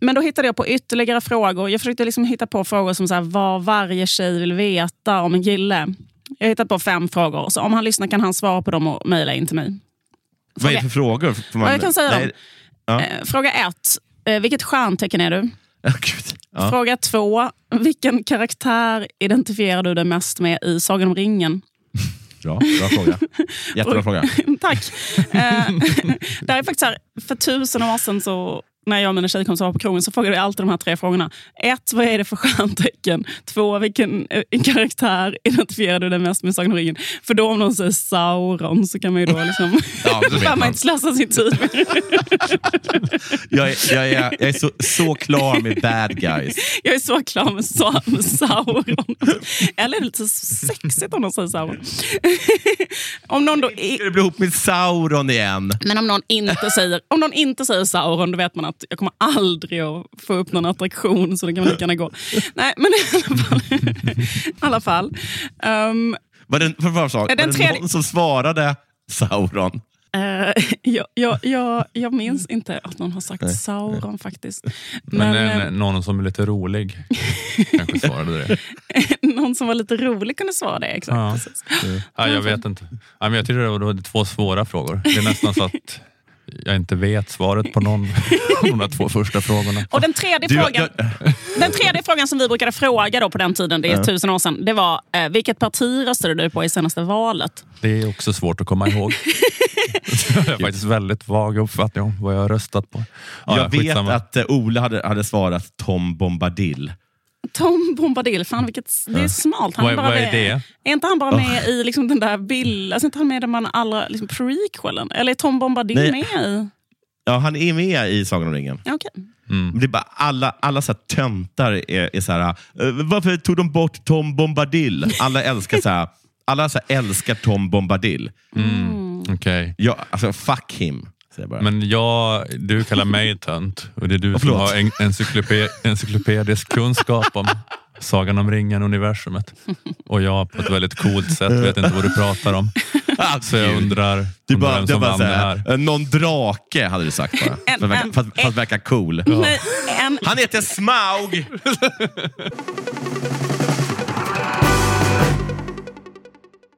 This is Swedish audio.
Men då hittade jag på ytterligare frågor. Jag försökte liksom hitta på frågor som så här, vad varje tjej vill veta om en kille. Jag har hittat på fem frågor. Så om han lyssnar kan han svara på dem och mejla in till mig. Vad är det för frågor? Får Ja, jag kan säga dem. Ja. Eh, Fråga ett. Eh, vilket stjärntecken är du? Ja. Fråga två. Vilken karaktär identifierar du dig mest med i Sagan om ringen? Bra, bra fråga. Jättebra fråga. Tack. Eh, det är faktiskt här, för tusen år sedan så när jag och mina tjejkompisar var på krogen så frågade vi alltid de här tre frågorna. Ett, vad är det för stjärntecken? Två, vilken eh, karaktär identifierar du dig mest med Sagan om ringen? För då om någon säger Sauron så kan man ju då liksom... Ja, då man man. inte slösa sin tid med Jag är, jag är, jag är så, så klar med bad guys. Jag är så klar med, Sa- med Sauron. Eller lite sexigt om någon säger Sauron? Om någon då Ska du bli ihop med Sauron igen? men om någon, inte säger, om någon inte säger Sauron, då vet man att jag kommer aldrig att få upp någon attraktion, så det kan man lika gärna gå. Nej, men i alla fall. I alla fall. Ehm, Var det, för sak, Den var det någon som svarade Sauron? Eh, jag, jag, jag, jag minns inte att någon har sagt Sauron faktiskt. Men, Men, en, någon som är lite rolig kanske svarade det. eh, någon som var lite rolig kunde svara det. Exakt. Ja. Ja, jag vet inte. Ja, men jag tycker det var, det var två svåra frågor. Det är nästan så att jag inte vet svaret på någon av de två första frågorna. Och den tredje, Du, frågan, jag, den tredje frågan som vi brukade fråga då på den tiden, det är tusen år sedan, det var eh, vilket parti röstade du på i senaste valet? Det är också svårt att komma ihåg. Jag har faktiskt väldigt vag uppfattning om vad jag har röstat på. Ja, jag ja, vet skitsamma. att eh, Ola hade, hade svarat Tom Bombadil. Tom Bombadil, fan vilket, det är smalt. Han Vad- bara vad är med, det? Är inte han bara med i liksom den där bild, alltså inte han med där man allra liksom prequelen? Eller är Tom Bombadil Nej. med i? Ja, han är med i Sagan om ringen. Ja, okej. Men Det är bara alla, alla så här töntar är, är så här, eh, varför tog de bort Tom Bombadil? Alla älskar så här, alla så här älskar Tom Bombadil. Okej. Ja, alltså, fuck him. Säger jag bara. Men jag, du kallar mig tönt och det är du som förlåt. har en, encyklope, encyklopedisk kunskap om Sagan om ringen-universumet. Och jag på ett väldigt coolt sätt vet inte vad du pratar om. Ah, Så jag undrar, Du undrar bara, vem som vann det här. eh, någon drake hade du sagt bara. En- för, att verka, en- för, att, för att verka cool. Nej, en, Han heter Smaug!